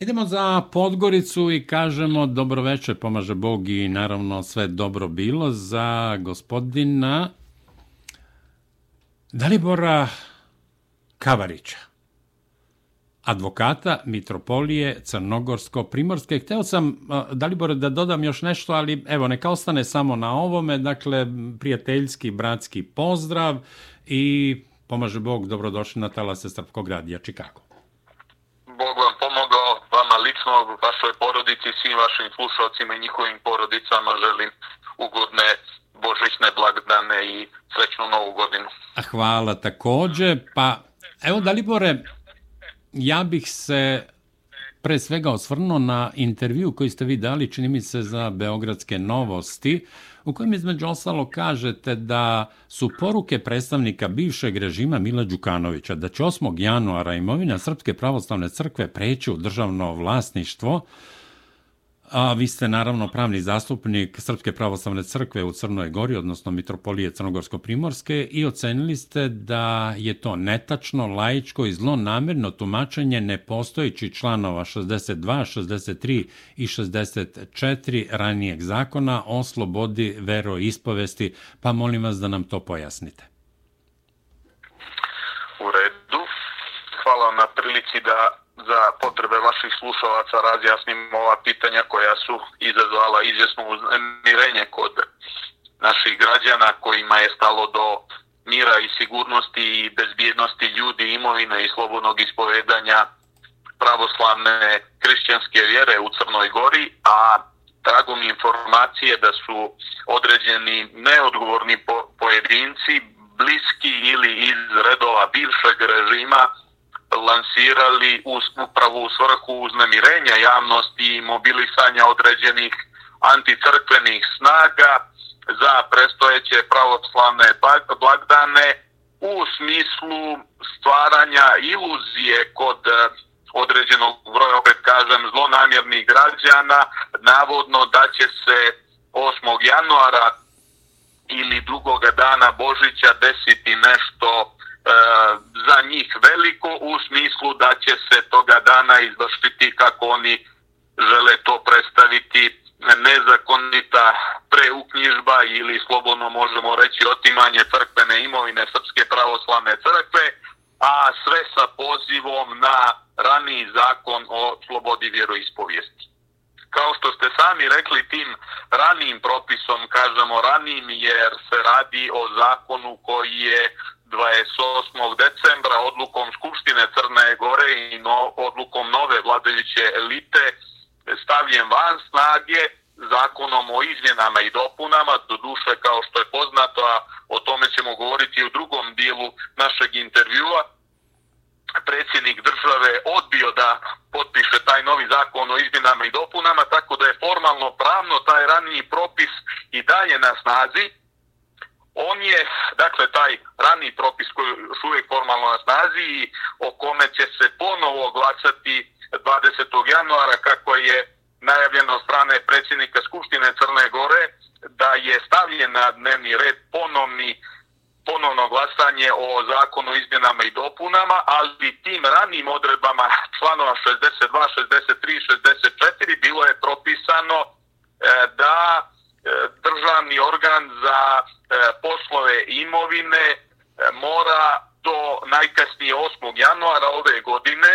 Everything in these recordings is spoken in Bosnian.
Idemo za Podgoricu i kažemo dobroveče, pomaže Bog i naravno sve dobro bilo za gospodina Dalibora Kavarića, advokata Mitropolije Crnogorsko-Primorske. Hteo sam, Dalibore, da dodam još nešto, ali evo, neka ostane samo na ovome. Dakle, prijateljski, bratski pozdrav i pomaže Bog, dobrodošli na talase Srpkog radija Čikago. Bog vam pomogao, lično, vašoj porodici, svim vašim slušalcima i njihovim porodicama želim ugodne božićne blagdane i srećnu novu godinu. Hvala takođe. Pa, evo Dalibore, ja bih se pre svega osvrnuo na intervju koji ste vi dali, čini mi se, za Beogradske novosti, u kojem između ostalo kažete da su poruke predstavnika bivšeg režima Mila Đukanovića da će 8. januara imovina Srpske pravoslavne crkve preći u državno vlasništvo, A vi ste naravno pravni zastupnik Srpske pravoslavne crkve u Crnoj Gori, odnosno Mitropolije Crnogorsko-Primorske i ocenili ste da je to netačno, laičko i zlonamerno tumačenje nepostojići članova 62, 63 i 64 ranijeg zakona o slobodi veroispovesti, pa molim vas da nam to pojasnite. U redu. Hvala na prilici da za potrebe vaših slušalaca razjasnim ova pitanja koja su izazvala izvjesno uznemirenje kod naših građana kojima je stalo do mira i sigurnosti i bezbjednosti ljudi, imovine i slobodnog ispovedanja pravoslavne hrišćanske vjere u Crnoj Gori, a tragom informacije da su određeni neodgovorni pojedinci bliski ili iz redova bivšeg režima lansirali upravo u svrhu uznemirenja javnosti i mobilisanja određenih anticrkvenih snaga za prestojeće pravoslavne blagdane u smislu stvaranja iluzije kod e, određenog broja, opet kažem, zlonamjernih građana, navodno da će se 8. januara ili drugoga dana Božića desiti nešto E, za njih veliko u smislu da će se toga dana izvršiti kako oni žele to predstaviti nezakonita preuknjižba ili slobodno možemo reći otimanje crkvene imovine Srpske pravoslavne crkve, a sve sa pozivom na raniji zakon o slobodi vjeroispovijesti. Kao što ste sami rekli tim ranijim propisom, kažemo ranijim jer se radi o zakonu koji je 28. decembra odlukom Skupštine Crne Gore i no, odlukom nove vladajuće elite stavljen van snage zakonom o izmjenama i dopunama, do duše kao što je poznato, a o tome ćemo govoriti u drugom dijelu našeg intervjua, predsjednik države odbio da potpiše taj novi zakon o izmjenama i dopunama, tako da je formalno pravno taj raniji propis i dalje na snazi, on je, dakle, taj rani propis koji još uvijek formalno na snazi i o kome će se ponovo glasati 20. januara, kako je najavljeno od strane predsjednika Skupštine Crne Gore, da je stavljen na dnevni red ponovni ponovno glasanje o zakonu o izmjenama i dopunama, ali tim ranim odredbama članova 62, 63 64 bilo je propisano e, da E, državni organ za e, poslove imovine e, mora do najkasnije 8. januara ove godine,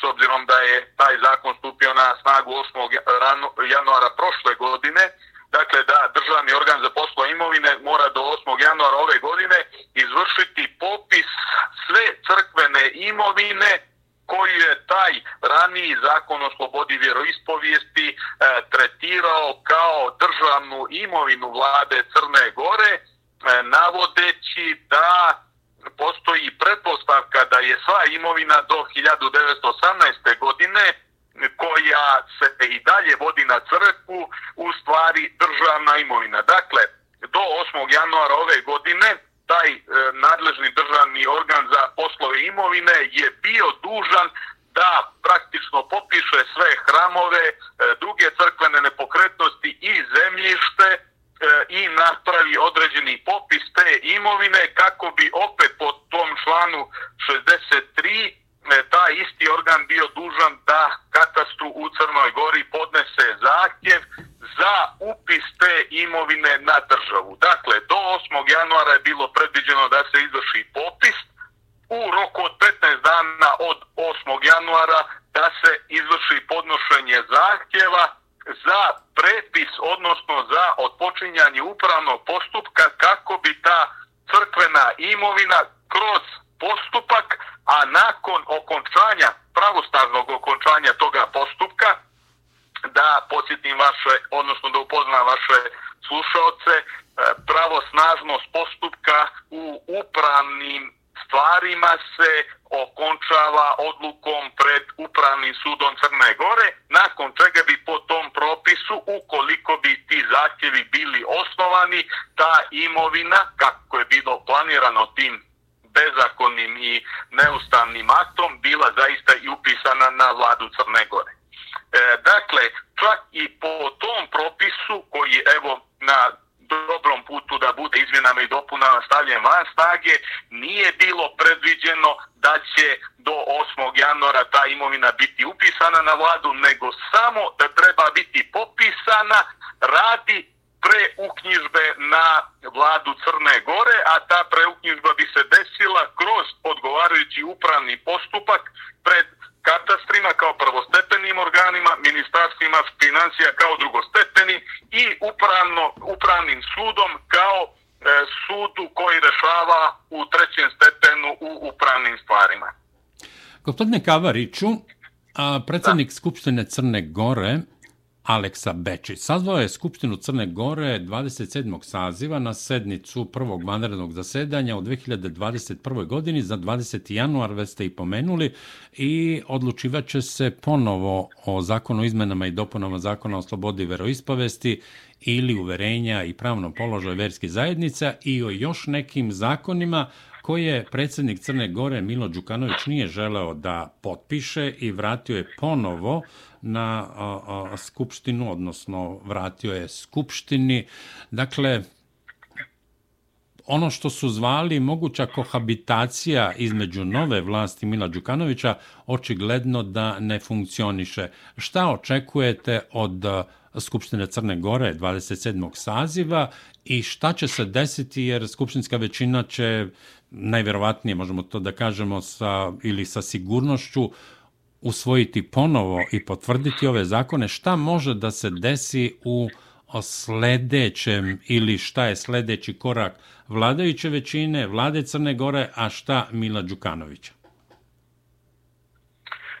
s obzirom da je taj zakon stupio na snagu 8. januara prošle godine, dakle da državni organ za poslove imovine mora do 8. januara ove godine izvršiti popis sve crkvene imovine koji je taj raniji zakon o slobodi vjeroispovijesti e, tretirao kao državnu imovinu vlade Crne Gore, e, navodeći da postoji pretpostavka da je sva imovina do 1918. godine koja se i dalje vodi na crkvu u stvari državna imovina. Dakle, do 8. januara ove godine taj e, nadležni državni organ za poslove imovine je bio dužan da praktično popiše sve hramove, e, druge crkvene nepokretnosti i zemljište e, i napravi određeni popis te imovine kako bi opet po tom članu 63 ta isti organ bio dužan da katastru u Crnoj Gori podnese zahtjev za upis te imovine na državu. Dakle, do 8. januara je bilo predviđeno da se izvrši popis u roku od 15 dana od 8. januara da se izvrši podnošenje zahtjeva za prepis, odnosno za otpočinjanje upravnog postupka kako bi ta crkvena imovina kroz postupak a nakon okončanja, pravostaznog okončanja toga postupka, da posjetim vaše, odnosno da upoznam vaše slušalce, e, pravosnažnost postupka u upravnim stvarima se okončava odlukom pred upravnim sudom Crne Gore, nakon čega bi po tom propisu, ukoliko bi ti zahtjevi bili osnovani, ta imovina, kako je bilo planirano tim bezakonnim i neustavnim aktom, bila zaista i upisana na vladu Crne Gore. E, dakle, čak i po tom propisu, koji evo na dobrom putu da bude izmjenama i dopunama stavljen van snage, nije bilo predviđeno da će do 8. januara ta imovina biti upisana na vladu, nego samo da treba biti popisana radi preuknjižbe na vladu Crne Gore, a ta preuknjižba bi se desila kroz odgovarajući upravni postupak pred katastrima kao prvostepenim organima, ministarstvima financija kao drugostepeni i upravno, upravnim sudom kao e, sudu koji rešava u trećem stepenu u upravnim stvarima. Gospodine Kavariću, a, predsjednik da. Skupštine Crne Gore, Aleksa Bečić. Sazvao je Skupštinu Crne Gore 27. saziva na sednicu prvog vanrednog zasedanja u 2021. godini za 20. januar, već ste i pomenuli, i odlučivaće se ponovo o zakonu o izmenama i dopunama zakona o slobodi veroispovesti ili uverenja i pravnom položaju verskih zajednica i o još nekim zakonima koje predsjednik Crne Gore Milo Đukanović nije želeo da potpiše i vratio je ponovo na a, a, skupštinu, odnosno vratio je skupštini. Dakle, ono što su zvali moguća kohabitacija između nove vlasti Mila Đukanovića, očigledno da ne funkcioniše. Šta očekujete od Skupštine Crne Gore 27. saziva i šta će se desiti jer skupštinska većina će najverovatnije, možemo to da kažemo, sa, ili sa sigurnošću usvojiti ponovo i potvrditi ove zakone, šta može da se desi u sledećem ili šta je sledeći korak vladajuće većine, vlade Crne Gore, a šta Mila Đukanovića?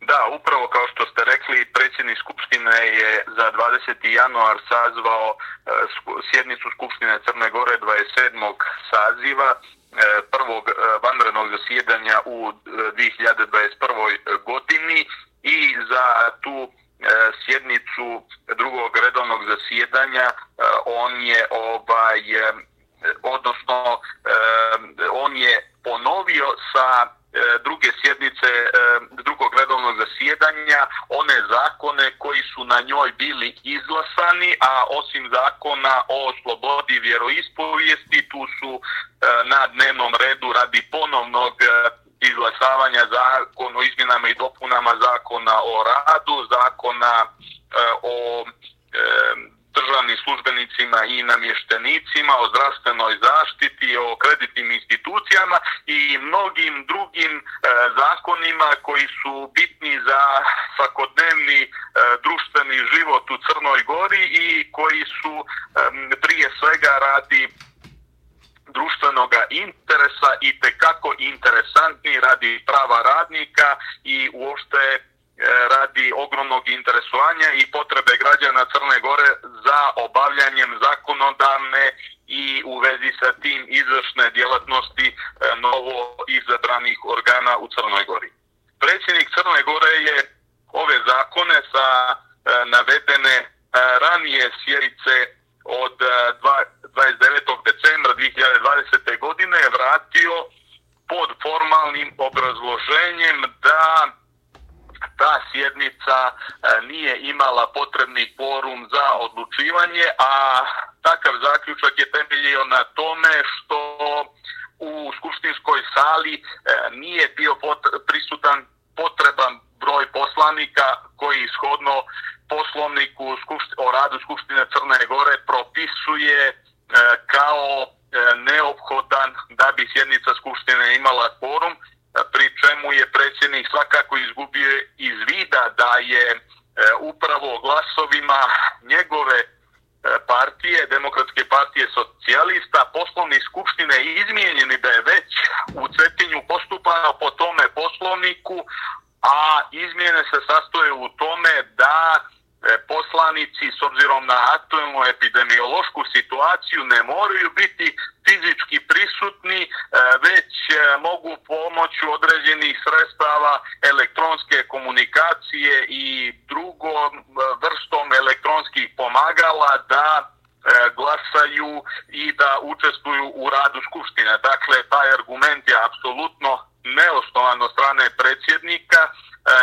Da, upravo kao što ste rekli, predsjednik Skupštine je za 20. januar sazvao e, sjednicu Skupštine Crne Gore 27. saziva e, prvog e, vanrednog zasjedanja u 2021. Godini i za tu sjednicu drugog redovnog zasjedanja on je ovaj odnosno on je ponovio sa E, druge sjednice e, drugog redovnog zasjedanja one zakone koji su na njoj bili izglasani, a osim zakona o slobodi vjeroispovijesti tu su e, na dnevnom redu radi ponovnog izglasavanja zakona o izmjenama i dopunama zakona o radu, zakona o državnim službenicima i namještenicima, o zdravstvenoj zaštiti, o kreditnim institucijama i mnogim drugim e, zakonima koji su bitni za svakodnevni e, društveni život u Crnoj Gori i koji su e, prije svega radi društvenog interesa i tekako interesantni radi prava radnika i uopšte E, radi ogromnog interesovanja i potrebe građana Crne Gore za obavljanjem zakonodavne i u vezi sa tim izvršne djelatnosti e, novo izabranih organa u Crnoj Gori. Predsjednik Crne Gore je ove zakone sa e, navedene ranije sjerice od 29. decembra 2020. godine vratio pod formalnim obrazloženjem da ta sjednica e, nije imala potrebni forum za odlučivanje, a takav zaključak je temeljio na tome što u skupštinskoj sali e, nije bio prisutan potreban broj poslanika koji ishodno poslovniku o radu Skupštine Crne Gore propisuje e, kao neophodan da bi sjednica Skupštine imala kvorum, pri čemu je predsjednik svakako izgubio iz vida da je e, upravo glasovima njegove e, partije, Demokratske partije socijalista, poslovni skupštine izmijenjeni da je već u Cetinju postupano po tome poslovniku, a izmjene se sastoje u tome poslanici s obzirom na aktualnu epidemiološku situaciju ne moraju biti fizički prisutni, e, već e, mogu pomoću određenih sredstava elektronske komunikacije i drugom e, vrstom elektronskih pomagala da glasaju i da učestvuju u radu Skupštine. Dakle, taj argument je apsolutno neosnovan od strane predsjednika, e,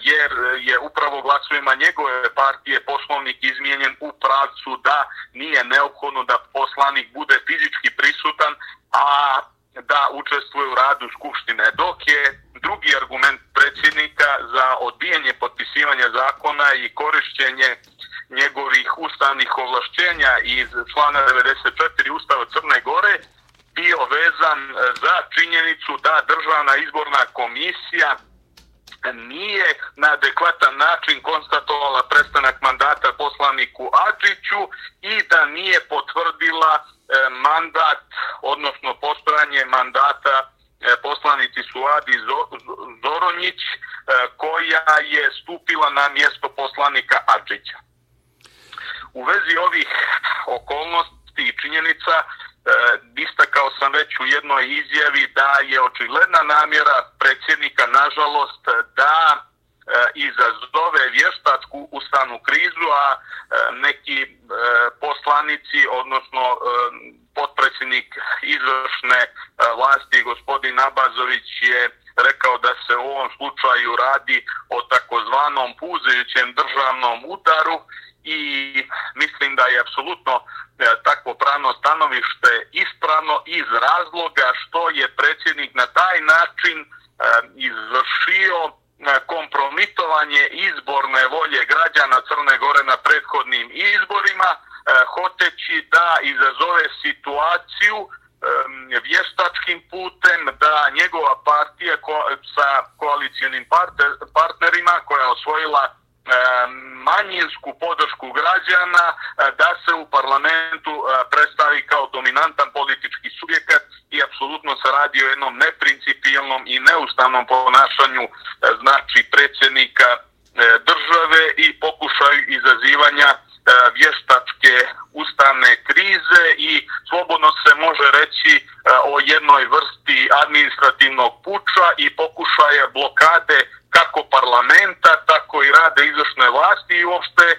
jer je upravo glasovima njegove partije poslovnik izmijenjen u pravcu da nije neophodno da poslanik bude fizički prisutan, a da učestvuje u radu Skupštine. Dok je drugi argument predsjednika za odbijanje potpisivanja zakona i korišćenje njegovih ustavnih ovlašćenja iz člana 94 Ustava Crne Gore, bio vezan za činjenicu da državna izborna komisija nije na adekvatan način konstatovala prestanak mandata poslaniku Adžiću i da nije potvrdila e, mandat, odnosno postojanje mandata e, poslanici Suadi Zoronjić, e, koja je stupila na mjesto poslanika Adžića. U vezi ovih okolnosti i činjenica, E, istakao sam već u jednoj izjavi da je očigledna namjera predsjednika, nažalost, da E, izazove vještačku ustavnu krizu, a e, neki e, poslanici, odnosno potpredsjednik izvršne vlasti, gospodin Nabazović, je rekao da se u ovom slučaju radi o takozvanom puzajućem državnom udaru i mislim da je apsolutno takvo pravno stanovište ispravno iz razloga što je predsjednik na taj način izvršio kompromitovanje izborne volje građana Crne Gore na prethodnim izborima, e, hoteći da izazove situaciju e, vještačkim putem da njegova partija sa koalicijonim partnerima koja je osvojila manjinsku podršku građana eh, da se u parlamentu eh, predstavi kao dominantan politički subjekat i apsolutno se radi o jednom neprincipijalnom i neustavnom ponašanju eh, znači predsjednika države i pokušaju izazivanja vještačke ustavne krize i slobodno se može reći o jednoj vrsti administrativnog puča i pokušaja blokade kako parlamenta, tako i rade izvršne vlasti i uopšte e,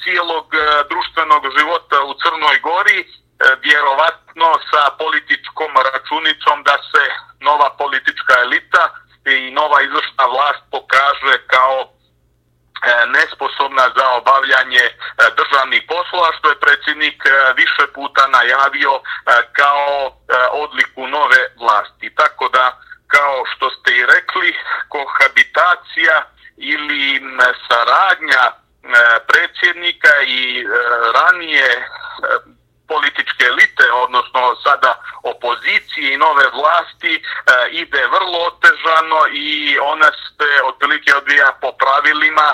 cijelog e, društvenog života u Crnoj Gori, e, vjerovatno sa političkom računicom da se nova politička elita i nova izvršna vlast pokaže kao e, nesposobna za obavljanje e, državnih poslova, što je predsjednik e, više puta najavio kao odliku nove vlasti. Tako da kao što ste i rekli, kohabitacija ili saradnja predsjednika i e, ranije e, političke elite, odnosno sada opozicije i nove vlasti, e, ide vrlo otežano i ona se otprilike odvija po pravilima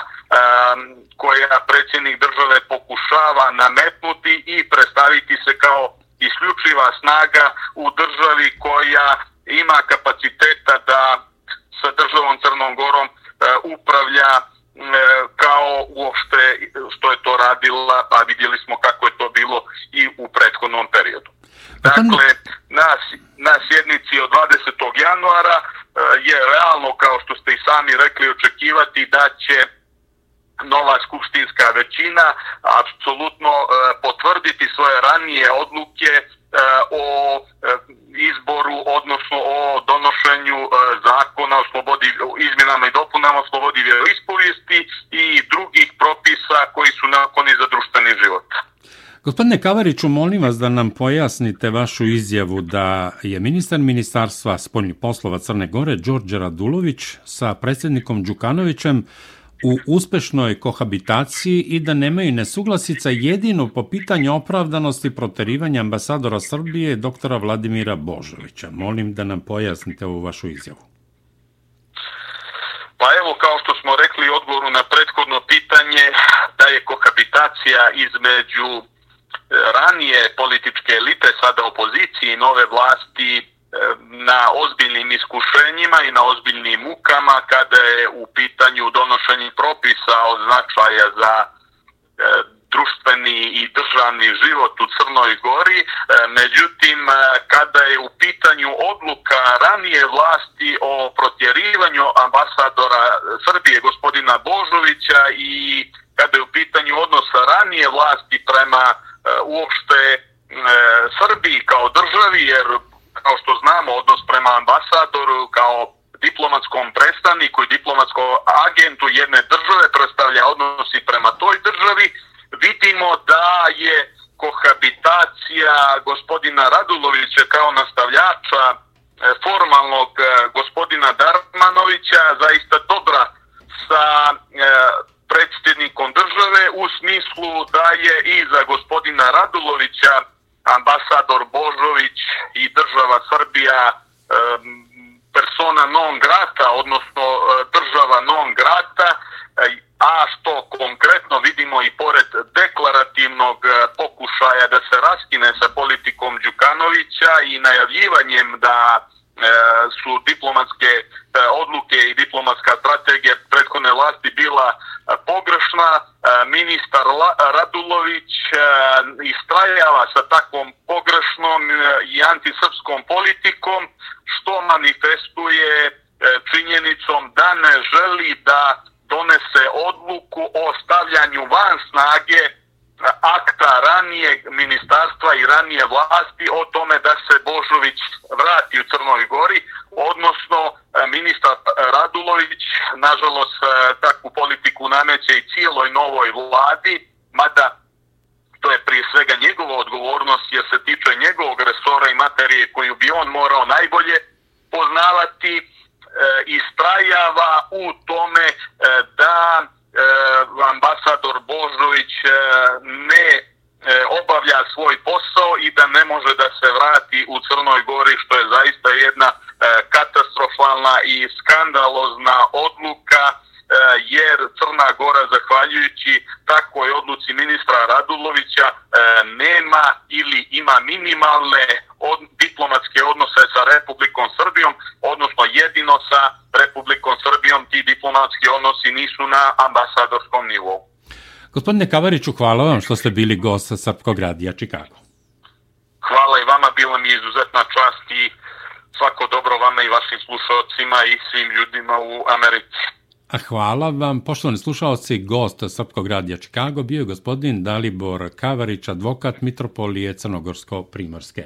koja predsjednik države pokušava nametnuti i predstaviti se kao isključiva snaga u državi koja ima kapaciteta da sa državom Crnom Gorom upravlja e, kao uopšte što je to radila, pa vidjeli smo kako je to bilo i u prethodnom periodu. Dakle, na, na sjednici od 20. januara e, je realno, kao što ste i sami rekli, očekivati da će nova skupštinska većina apsolutno potvrditi svoje ranije odluke E, o e, izboru, odnosno o donošenju e, zakona o slobodi, izmjenama i dopunama o slobodi vjeroispovijesti i drugih propisa koji su nakoni za društveni život. Gospodine Kavariću, molim vas da nam pojasnite vašu izjavu da je ministar ministarstva spoljnih poslova Crne Gore, Đorđe Radulović, sa predsjednikom Đukanovićem u uspešnoj kohabitaciji i da nemaju nesuglasica jedino po pitanju opravdanosti proterivanja ambasadora Srbije doktora Vladimira Božovića. Molim da nam pojasnite ovu vašu izjavu. Pa evo, kao što smo rekli odgovoru na prethodno pitanje, da je kohabitacija između e, ranije političke elite, sada opozicije i nove vlasti na ozbiljnim iskušenjima i na ozbiljnim mukama kada je u pitanju donošenje propisa od značaja za e, društveni i državni život u Crnoj Gori. E, međutim, e, kada je u pitanju odluka ranije vlasti o protjerivanju ambasadora Srbije gospodina Božovića i kada je u pitanju odnosa ranije vlasti prema e, uopšte e, Srbiji kao državi, jer kao što znamo odnos prema ambasadoru kao diplomatskom predstavniku i diplomatskom agentu jedne države predstavlja odnosi prema toj državi, vidimo da je kohabitacija gospodina Radulovića kao nastavljača e, formalnog e, gospodina Darmanovića zaista dobra sa e, predsjednikom države u smislu da je i za gospodina Radulovića ambasador Božović i država Srbija persona non grata, odnosno e, država non grata, e, a što konkretno vidimo i pored deklarativnog e, pokušaja da se raskine sa politikom Đukanovića i najavljivanjem da su diplomatske E, odluke i diplomatska strategija prethodne vlasti bila e, pogrešna. E, ministar Radulović istrajava sa takvom pogrešnom i antisrpskom politikom, što manifestuje činjenicom da ne želi da donese odluku o stavljanju van snage akta ranije ministarstva i ranije vlasti o tome da se Božović vrati u Crnoj Gori, odnosno e, ministar Radulović, nažalost, e, takvu politiku nameće i cijeloj novoj vladi, mada to je prije svega njegova odgovornost jer se tiče njegovog resora i materije koju bi on morao najbolje poznavati, E, istrajava u tome e, da E, ambasador Božović e, ne e, obavlja svoj posao i da ne može da se vrati u Crnoj Gori, što je zaista jedna katastrofalna i skandalozna odluka jer Crna Gora, zahvaljujući takvoj odluci ministra Radulovića, nema ili ima minimalne od, diplomatske odnose sa Republikom Srbijom, odnosno jedino sa Republikom Srbijom ti diplomatski odnosi nisu na ambasadorskom nivou. Gospodine Kavariću, hvala vam što ste bili gost sa Srpkog radija Čikago. Hvala i vama, bilo mi izuzetna čast i svako dobro vama i vašim slušalcima i svim ljudima u Americi. A hvala vam, poštovani slušalci, gost Srpkog radija Čikago bio je gospodin Dalibor Kavarić, advokat Mitropolije Crnogorsko-Primorske.